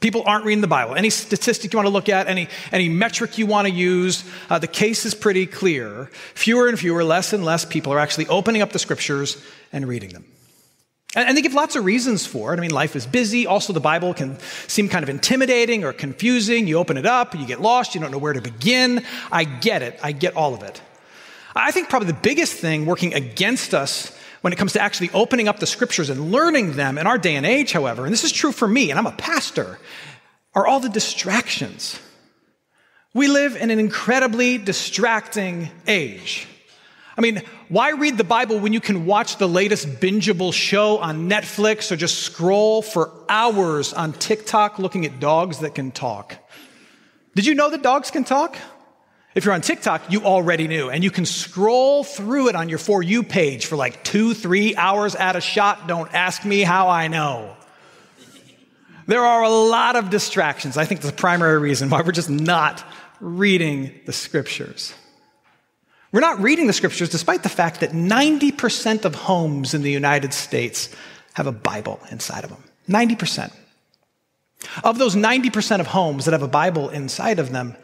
People aren't reading the Bible. Any statistic you want to look at, any, any metric you want to use, uh, the case is pretty clear. Fewer and fewer, less and less people are actually opening up the scriptures and reading them. And, and they give lots of reasons for it. I mean, life is busy. Also, the Bible can seem kind of intimidating or confusing. You open it up, you get lost, you don't know where to begin. I get it. I get all of it. I think probably the biggest thing working against us when it comes to actually opening up the scriptures and learning them in our day and age, however, and this is true for me, and I'm a pastor, are all the distractions. We live in an incredibly distracting age. I mean, why read the Bible when you can watch the latest bingeable show on Netflix or just scroll for hours on TikTok looking at dogs that can talk? Did you know that dogs can talk? If you're on TikTok, you already knew, and you can scroll through it on your For You page for like two, three hours at a shot. Don't ask me how I know. There are a lot of distractions. I think the primary reason why we're just not reading the scriptures. We're not reading the scriptures despite the fact that 90% of homes in the United States have a Bible inside of them. 90%. Of those 90% of homes that have a Bible inside of them,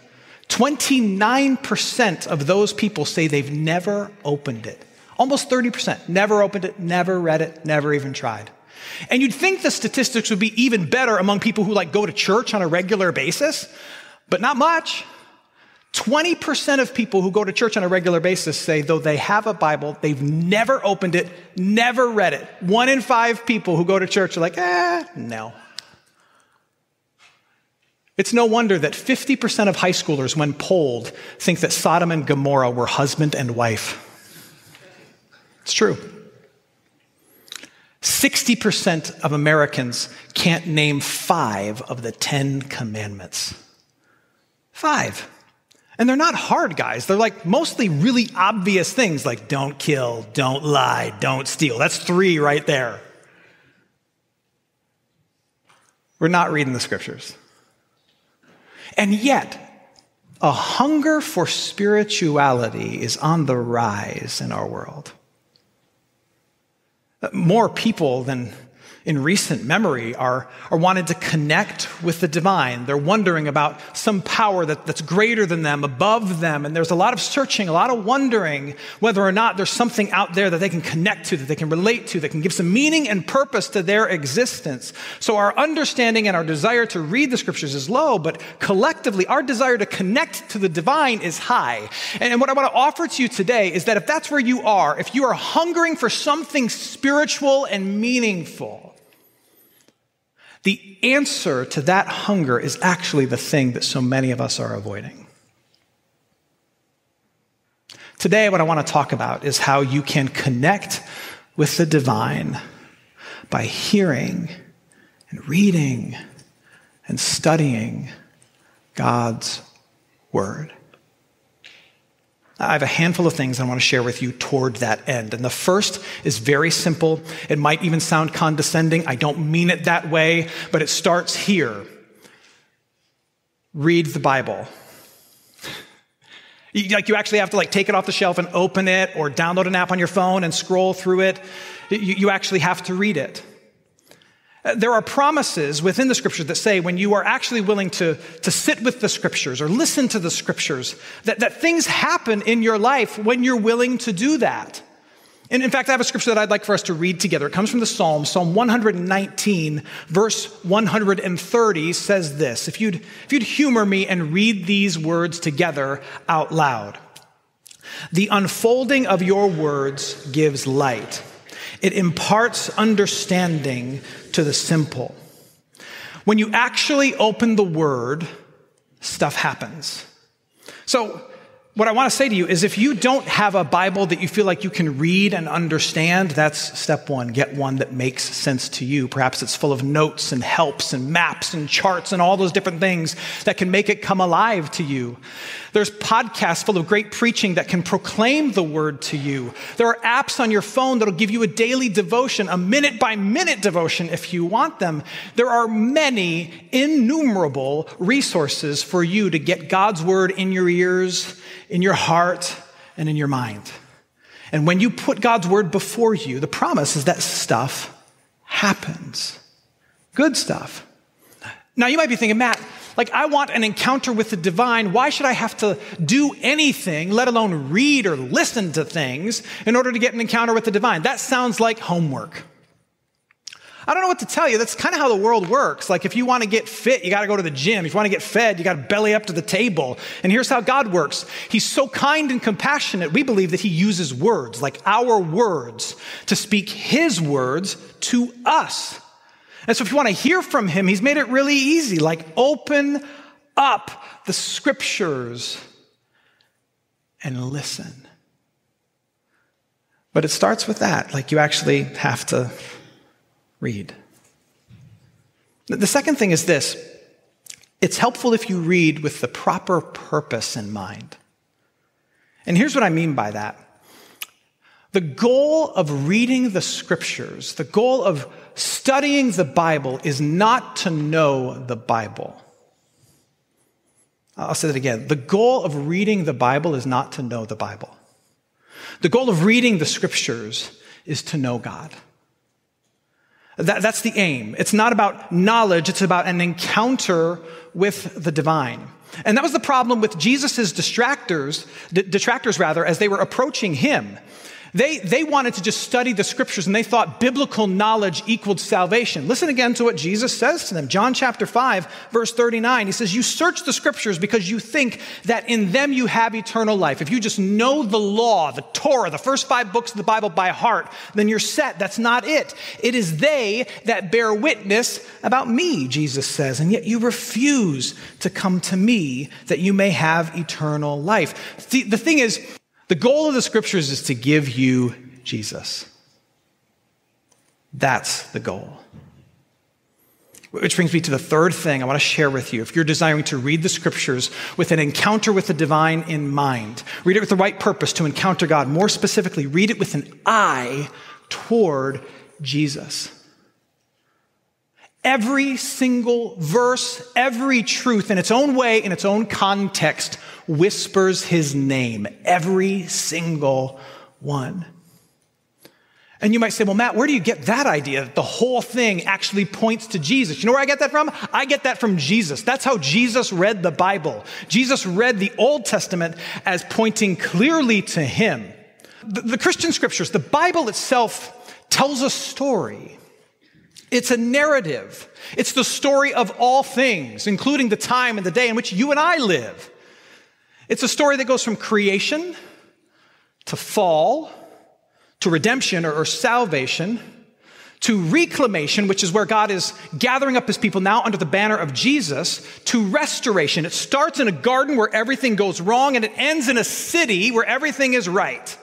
29% of those people say they've never opened it. Almost 30%. Never opened it, never read it, never even tried. And you'd think the statistics would be even better among people who like go to church on a regular basis, but not much. 20% of people who go to church on a regular basis say, though they have a Bible, they've never opened it, never read it. One in five people who go to church are like, eh, no. It's no wonder that 50% of high schoolers, when polled, think that Sodom and Gomorrah were husband and wife. It's true. 60% of Americans can't name five of the 10 commandments. Five. And they're not hard guys. They're like mostly really obvious things like don't kill, don't lie, don't steal. That's three right there. We're not reading the scriptures. And yet, a hunger for spirituality is on the rise in our world. More people than in recent memory are, are wanting to connect with the divine. They're wondering about some power that, that's greater than them, above them. And there's a lot of searching, a lot of wondering whether or not there's something out there that they can connect to, that they can relate to, that can give some meaning and purpose to their existence. So our understanding and our desire to read the scriptures is low, but collectively, our desire to connect to the divine is high. And what I want to offer to you today is that if that's where you are, if you are hungering for something spiritual and meaningful, the answer to that hunger is actually the thing that so many of us are avoiding. Today, what I want to talk about is how you can connect with the divine by hearing and reading and studying God's Word. I have a handful of things I want to share with you toward that end. And the first is very simple. It might even sound condescending. I don't mean it that way, but it starts here. Read the Bible. Like you actually have to like take it off the shelf and open it or download an app on your phone and scroll through it. You actually have to read it. Uh, there are promises within the scriptures that say when you are actually willing to, to sit with the scriptures or listen to the scriptures, that, that things happen in your life when you're willing to do that. And in fact, I have a scripture that I'd like for us to read together. It comes from the Psalm. Psalm 119, verse 130 says this. If you'd, if you'd humor me and read these words together out loud. The unfolding of your words gives light. It imparts understanding to the simple. When you actually open the word, stuff happens. So, what I want to say to you is if you don't have a Bible that you feel like you can read and understand, that's step one. Get one that makes sense to you. Perhaps it's full of notes and helps and maps and charts and all those different things that can make it come alive to you. There's podcasts full of great preaching that can proclaim the word to you. There are apps on your phone that'll give you a daily devotion, a minute by minute devotion if you want them. There are many innumerable resources for you to get God's word in your ears in your heart and in your mind. And when you put God's word before you, the promise is that stuff happens. Good stuff. Now you might be thinking, Matt, like I want an encounter with the divine. Why should I have to do anything, let alone read or listen to things in order to get an encounter with the divine? That sounds like homework. I don't know what to tell you. That's kind of how the world works. Like, if you want to get fit, you got to go to the gym. If you want to get fed, you got to belly up to the table. And here's how God works He's so kind and compassionate, we believe that He uses words, like our words, to speak His words to us. And so, if you want to hear from Him, He's made it really easy. Like, open up the scriptures and listen. But it starts with that. Like, you actually have to read. The second thing is this it's helpful if you read with the proper purpose in mind. And here's what I mean by that. The goal of reading the scriptures, the goal of studying the Bible is not to know the Bible. I'll say that again. The goal of reading the Bible is not to know the Bible. The goal of reading the scriptures is to know God. That, that's the aim. It's not about knowledge, it's about an encounter with the divine. And that was the problem with Jesus' distractors, detractors rather, as they were approaching him. They, they wanted to just study the scriptures and they thought biblical knowledge equaled salvation. Listen again to what Jesus says to them. John chapter 5, verse 39. He says, You search the scriptures because you think that in them you have eternal life. If you just know the law, the Torah, the first five books of the Bible by heart, then you're set. That's not it. It is they that bear witness about me, Jesus says. And yet you refuse to come to me that you may have eternal life. The, the thing is, the goal of the scriptures is to give you Jesus. That's the goal. Which brings me to the third thing I want to share with you. If you're desiring to read the scriptures with an encounter with the divine in mind, read it with the right purpose to encounter God. More specifically, read it with an eye toward Jesus. Every single verse, every truth in its own way, in its own context, whispers his name. Every single one. And you might say, well, Matt, where do you get that idea that the whole thing actually points to Jesus? You know where I get that from? I get that from Jesus. That's how Jesus read the Bible. Jesus read the Old Testament as pointing clearly to him. The, the Christian scriptures, the Bible itself tells a story. It's a narrative. It's the story of all things, including the time and the day in which you and I live. It's a story that goes from creation to fall to redemption or, or salvation to reclamation, which is where God is gathering up his people now under the banner of Jesus, to restoration. It starts in a garden where everything goes wrong and it ends in a city where everything is right.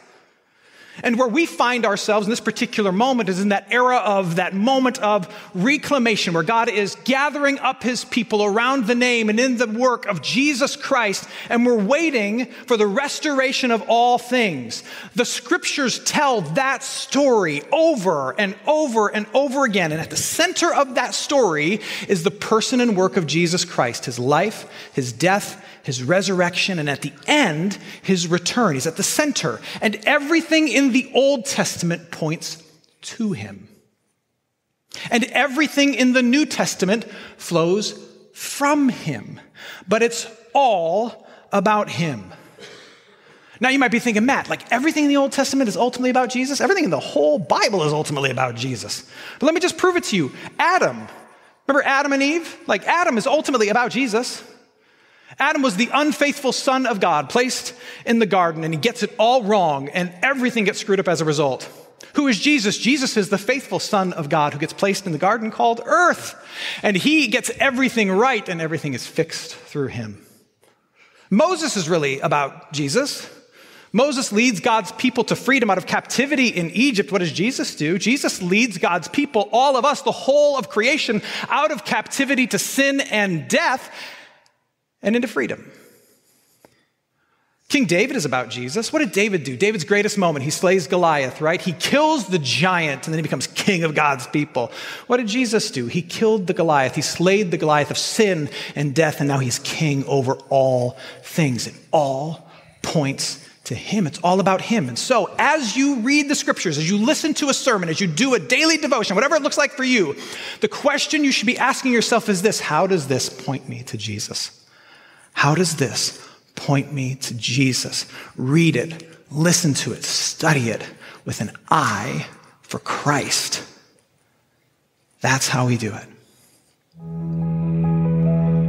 And where we find ourselves in this particular moment is in that era of that moment of reclamation, where God is gathering up his people around the name and in the work of Jesus Christ, and we're waiting for the restoration of all things. The scriptures tell that story over and over and over again. And at the center of that story is the person and work of Jesus Christ, his life, his death, his resurrection, and at the end, his return. He's at the center. And everything in the Old Testament points to him. And everything in the New Testament flows from him. But it's all about him. Now you might be thinking, Matt, like everything in the Old Testament is ultimately about Jesus? Everything in the whole Bible is ultimately about Jesus. But let me just prove it to you. Adam, remember Adam and Eve? Like Adam is ultimately about Jesus. Adam was the unfaithful son of God, placed in the garden, and he gets it all wrong, and everything gets screwed up as a result. Who is Jesus? Jesus is the faithful son of God who gets placed in the garden called earth, and he gets everything right, and everything is fixed through him. Moses is really about Jesus. Moses leads God's people to freedom out of captivity in Egypt. What does Jesus do? Jesus leads God's people, all of us, the whole of creation, out of captivity to sin and death and into freedom. King David is about Jesus. What did David do? David's greatest moment, he slays Goliath, right? He kills the giant and then he becomes king of God's people. What did Jesus do? He killed the Goliath. He slayed the Goliath of sin and death, and now he's king over all things. It all points to him. It's all about him. And so, as you read the scriptures, as you listen to a sermon, as you do a daily devotion, whatever it looks like for you, the question you should be asking yourself is this How does this point me to Jesus? How does this point me to Jesus? Read it, listen to it, study it with an eye for Christ. That's how we do it.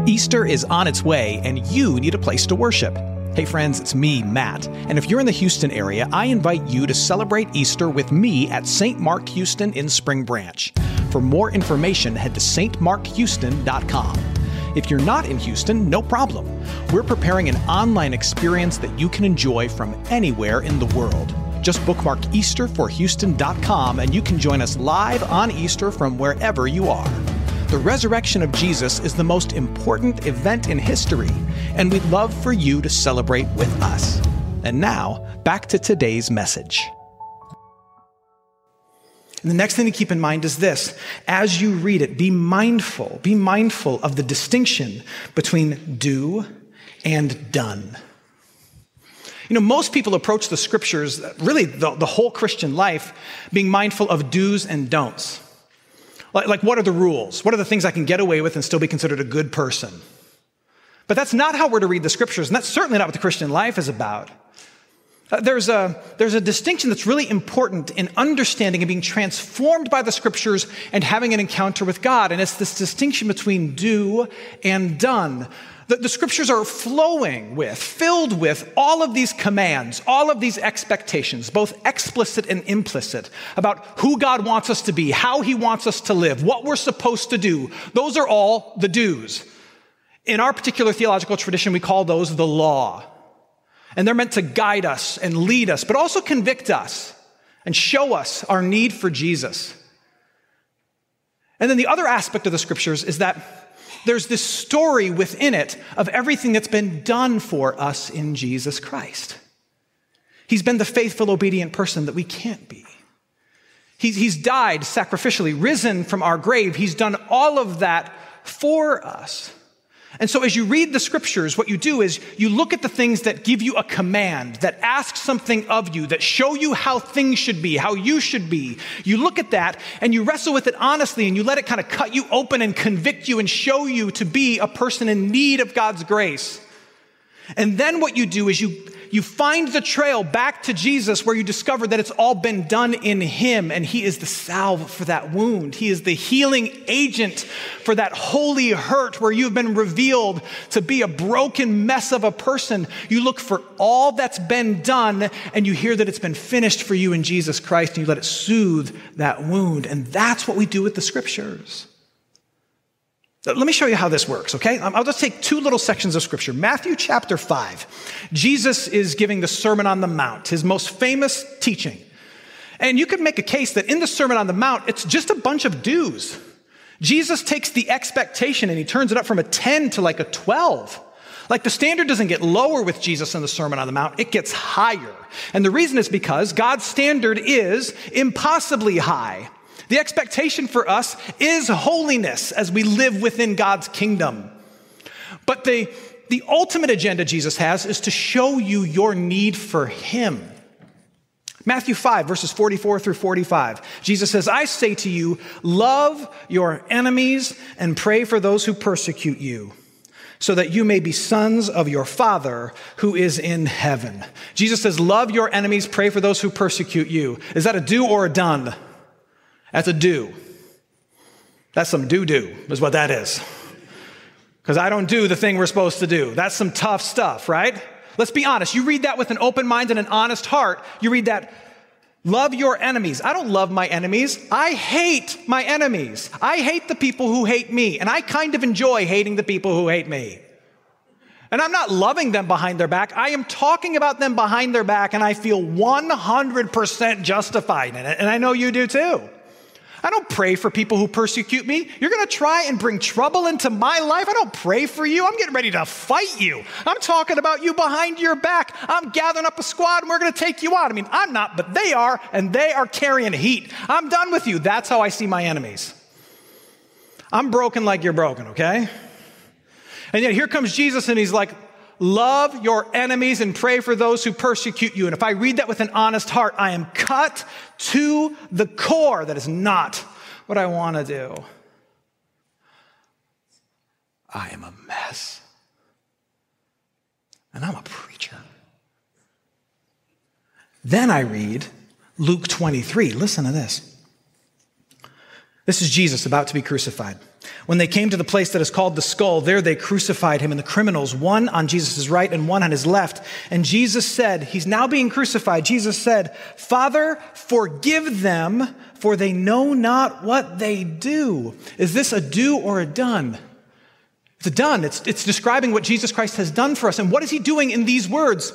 Easter is on its way, and you need a place to worship. Hey, friends, it's me, Matt. And if you're in the Houston area, I invite you to celebrate Easter with me at St. Mark Houston in Spring Branch. For more information, head to stmarkhouston.com. If you're not in Houston, no problem. We're preparing an online experience that you can enjoy from anywhere in the world. Just bookmark EasterforHouston.com and you can join us live on Easter from wherever you are. The resurrection of Jesus is the most important event in history, and we'd love for you to celebrate with us. And now, back to today's message. And the next thing to keep in mind is this as you read it, be mindful, be mindful of the distinction between do and done. You know, most people approach the scriptures, really the, the whole Christian life, being mindful of do's and don'ts. Like, like, what are the rules? What are the things I can get away with and still be considered a good person? But that's not how we're to read the scriptures, and that's certainly not what the Christian life is about. Uh, there's, a, there's a distinction that's really important in understanding and being transformed by the scriptures and having an encounter with God. And it's this distinction between do and done. The, the scriptures are flowing with, filled with all of these commands, all of these expectations, both explicit and implicit, about who God wants us to be, how he wants us to live, what we're supposed to do. Those are all the do's. In our particular theological tradition, we call those the law. And they're meant to guide us and lead us, but also convict us and show us our need for Jesus. And then the other aspect of the scriptures is that there's this story within it of everything that's been done for us in Jesus Christ. He's been the faithful, obedient person that we can't be. He's, he's died sacrificially, risen from our grave. He's done all of that for us. And so, as you read the scriptures, what you do is you look at the things that give you a command, that ask something of you, that show you how things should be, how you should be. You look at that and you wrestle with it honestly and you let it kind of cut you open and convict you and show you to be a person in need of God's grace. And then what you do is you you find the trail back to Jesus where you discover that it's all been done in Him and He is the salve for that wound. He is the healing agent for that holy hurt where you've been revealed to be a broken mess of a person. You look for all that's been done and you hear that it's been finished for you in Jesus Christ and you let it soothe that wound. And that's what we do with the scriptures. Let me show you how this works, okay? Um, I'll just take two little sections of scripture. Matthew chapter 5. Jesus is giving the Sermon on the Mount, his most famous teaching. And you could make a case that in the Sermon on the Mount, it's just a bunch of do's. Jesus takes the expectation and he turns it up from a 10 to like a 12. Like the standard doesn't get lower with Jesus in the Sermon on the Mount, it gets higher. And the reason is because God's standard is impossibly high. The expectation for us is holiness as we live within God's kingdom. But the, the ultimate agenda Jesus has is to show you your need for Him. Matthew 5, verses 44 through 45. Jesus says, I say to you, love your enemies and pray for those who persecute you, so that you may be sons of your Father who is in heaven. Jesus says, love your enemies, pray for those who persecute you. Is that a do or a done? That's a do. That's some do do, is what that is. because I don't do the thing we're supposed to do. That's some tough stuff, right? Let's be honest. You read that with an open mind and an honest heart. You read that, love your enemies. I don't love my enemies. I hate my enemies. I hate the people who hate me. And I kind of enjoy hating the people who hate me. And I'm not loving them behind their back. I am talking about them behind their back, and I feel 100% justified in it. And I know you do too. I don't pray for people who persecute me. You're going to try and bring trouble into my life. I don't pray for you. I'm getting ready to fight you. I'm talking about you behind your back. I'm gathering up a squad and we're going to take you out. I mean, I'm not, but they are, and they are carrying heat. I'm done with you. That's how I see my enemies. I'm broken like you're broken, okay? And yet here comes Jesus and he's like, Love your enemies and pray for those who persecute you. And if I read that with an honest heart, I am cut to the core. That is not what I want to do. I am a mess. And I'm a preacher. Then I read Luke 23. Listen to this. This is Jesus about to be crucified. When they came to the place that is called the skull, there they crucified him and the criminals, one on Jesus' right and one on his left. And Jesus said, He's now being crucified. Jesus said, Father, forgive them, for they know not what they do. Is this a do or a done? It's a done. It's, it's describing what Jesus Christ has done for us. And what is he doing in these words?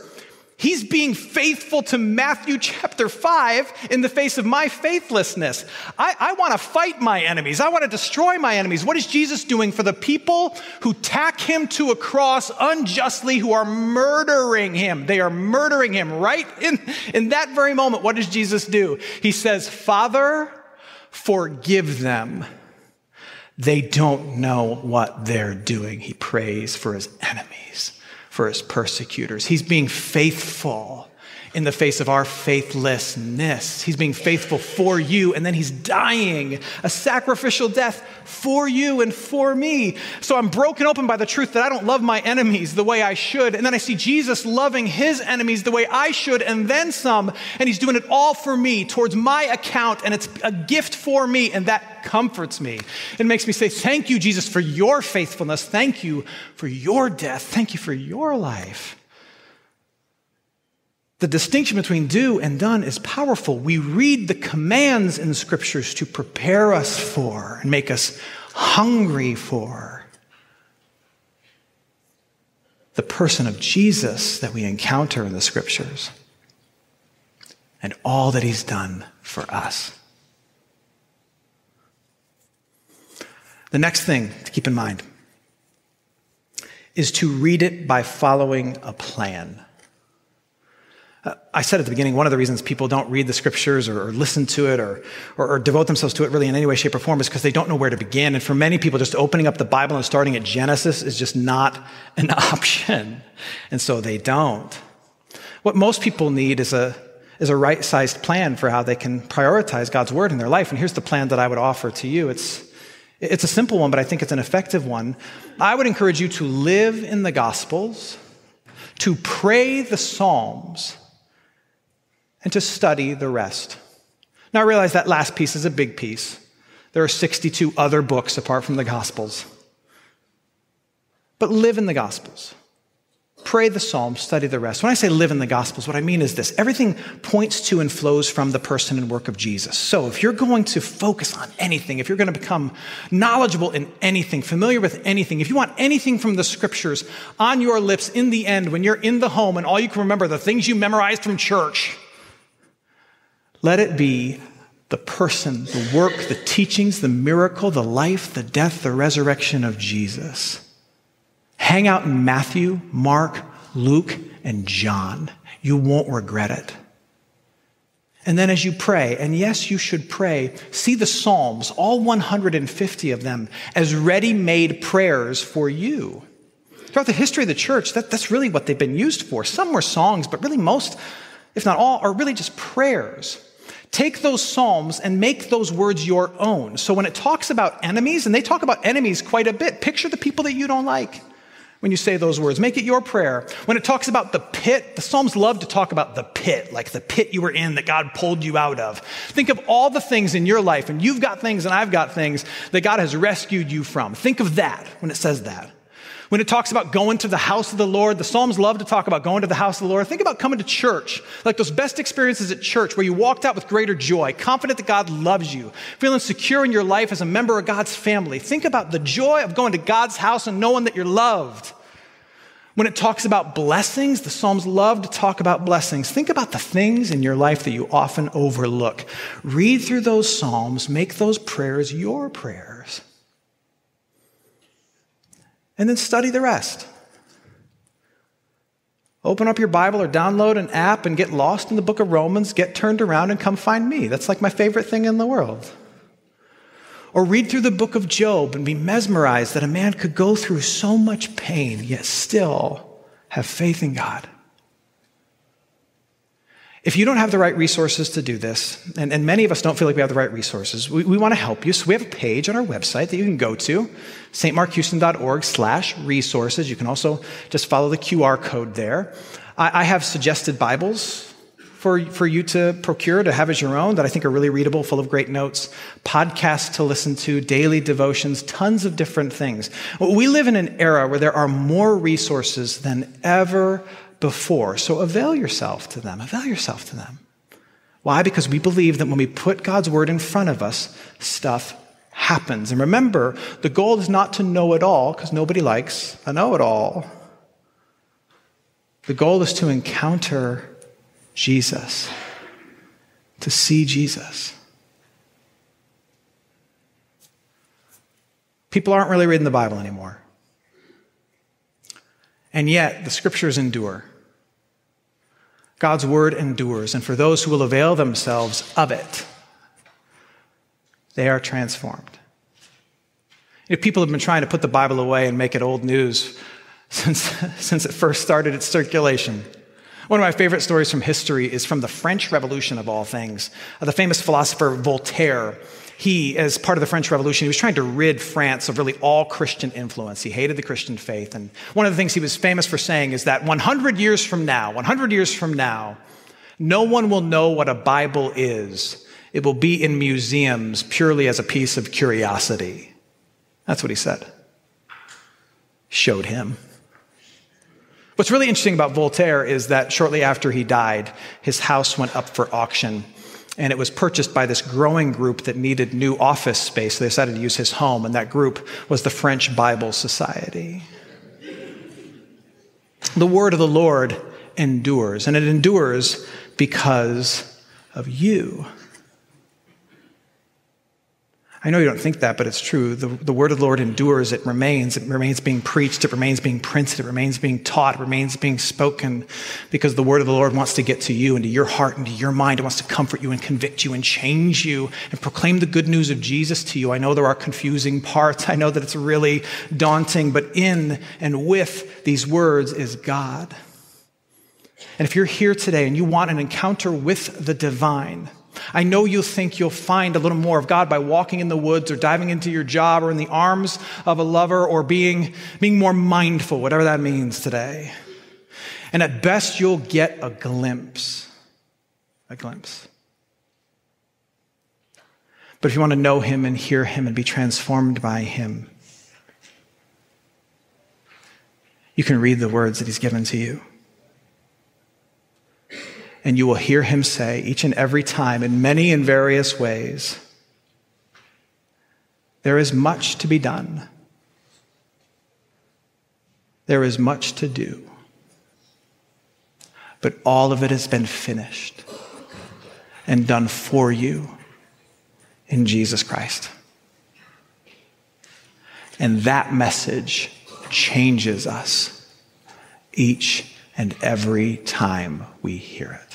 He's being faithful to Matthew chapter 5 in the face of my faithlessness. I, I want to fight my enemies. I want to destroy my enemies. What is Jesus doing for the people who tack him to a cross unjustly, who are murdering him? They are murdering him right in, in that very moment. What does Jesus do? He says, Father, forgive them. They don't know what they're doing. He prays for his enemies for his persecutors. He's being faithful in the face of our faithlessness. He's being faithful for you, and then he's dying a sacrificial death for you and for me. So I'm broken open by the truth that I don't love my enemies the way I should. And then I see Jesus loving his enemies the way I should, and then some. And he's doing it all for me towards my account, and it's a gift for me, and that comforts me. It makes me say, Thank you, Jesus, for your faithfulness. Thank you for your death. Thank you for your life. The distinction between do and done is powerful. We read the commands in the scriptures to prepare us for and make us hungry for the person of Jesus that we encounter in the scriptures and all that he's done for us. The next thing to keep in mind is to read it by following a plan. I said at the beginning, one of the reasons people don't read the scriptures or, or listen to it or, or, or, devote themselves to it really in any way, shape, or form is because they don't know where to begin. And for many people, just opening up the Bible and starting at Genesis is just not an option. And so they don't. What most people need is a, is a right sized plan for how they can prioritize God's word in their life. And here's the plan that I would offer to you. It's, it's a simple one, but I think it's an effective one. I would encourage you to live in the Gospels, to pray the Psalms, and to study the rest. Now, I realize that last piece is a big piece. There are 62 other books apart from the Gospels. But live in the Gospels. Pray the Psalms, study the rest. When I say live in the Gospels, what I mean is this everything points to and flows from the person and work of Jesus. So if you're going to focus on anything, if you're going to become knowledgeable in anything, familiar with anything, if you want anything from the scriptures on your lips in the end, when you're in the home and all you can remember, the things you memorized from church, let it be the person, the work, the teachings, the miracle, the life, the death, the resurrection of Jesus. Hang out in Matthew, Mark, Luke, and John. You won't regret it. And then as you pray, and yes, you should pray, see the Psalms, all 150 of them, as ready made prayers for you. Throughout the history of the church, that, that's really what they've been used for. Some were songs, but really most, if not all, are really just prayers. Take those Psalms and make those words your own. So when it talks about enemies, and they talk about enemies quite a bit, picture the people that you don't like when you say those words. Make it your prayer. When it talks about the pit, the Psalms love to talk about the pit, like the pit you were in that God pulled you out of. Think of all the things in your life, and you've got things and I've got things that God has rescued you from. Think of that when it says that. When it talks about going to the house of the Lord, the Psalms love to talk about going to the house of the Lord. Think about coming to church, like those best experiences at church where you walked out with greater joy, confident that God loves you, feeling secure in your life as a member of God's family. Think about the joy of going to God's house and knowing that you're loved. When it talks about blessings, the Psalms love to talk about blessings. Think about the things in your life that you often overlook. Read through those Psalms, make those prayers your prayers. And then study the rest. Open up your Bible or download an app and get lost in the book of Romans, get turned around and come find me. That's like my favorite thing in the world. Or read through the book of Job and be mesmerized that a man could go through so much pain, yet still have faith in God. If you don't have the right resources to do this, and, and many of us don't feel like we have the right resources, we, we want to help you. So we have a page on our website that you can go to, stmarkhouston.org slash resources. You can also just follow the QR code there. I, I have suggested Bibles for, for you to procure, to have as your own, that I think are really readable, full of great notes, podcasts to listen to, daily devotions, tons of different things. We live in an era where there are more resources than ever before. So avail yourself to them. Avail yourself to them. Why? Because we believe that when we put God's word in front of us, stuff happens. And remember, the goal is not to know it all, because nobody likes a know it all. The goal is to encounter Jesus, to see Jesus. People aren't really reading the Bible anymore. And yet, the scriptures endure. God's word endures. And for those who will avail themselves of it, they are transformed. Know, people have been trying to put the Bible away and make it old news since, since it first started its circulation. One of my favorite stories from history is from the French Revolution, of all things. The famous philosopher Voltaire, he, as part of the French Revolution, he was trying to rid France of really all Christian influence. He hated the Christian faith. And one of the things he was famous for saying is that 100 years from now, 100 years from now, no one will know what a Bible is. It will be in museums purely as a piece of curiosity. That's what he said. Showed him. What's really interesting about Voltaire is that shortly after he died, his house went up for auction. And it was purchased by this growing group that needed new office space. They decided to use his home, and that group was the French Bible Society. The word of the Lord endures, and it endures because of you. I know you don't think that, but it's true. The, the word of the Lord endures, it remains. It remains being preached, it remains being printed, it remains being taught, it remains being spoken because the word of the Lord wants to get to you and to your heart and to your mind. It wants to comfort you and convict you and change you and proclaim the good news of Jesus to you. I know there are confusing parts. I know that it's really daunting, but in and with these words is God. And if you're here today and you want an encounter with the divine, I know you think you'll find a little more of God by walking in the woods or diving into your job or in the arms of a lover or being, being more mindful, whatever that means today. And at best, you'll get a glimpse. A glimpse. But if you want to know Him and hear Him and be transformed by Him, you can read the words that He's given to you and you will hear him say each and every time in many and various ways, There is much to be done. There is much to do. But all of it has been finished and done for you in Jesus Christ. And that message changes us each and every time we hear it.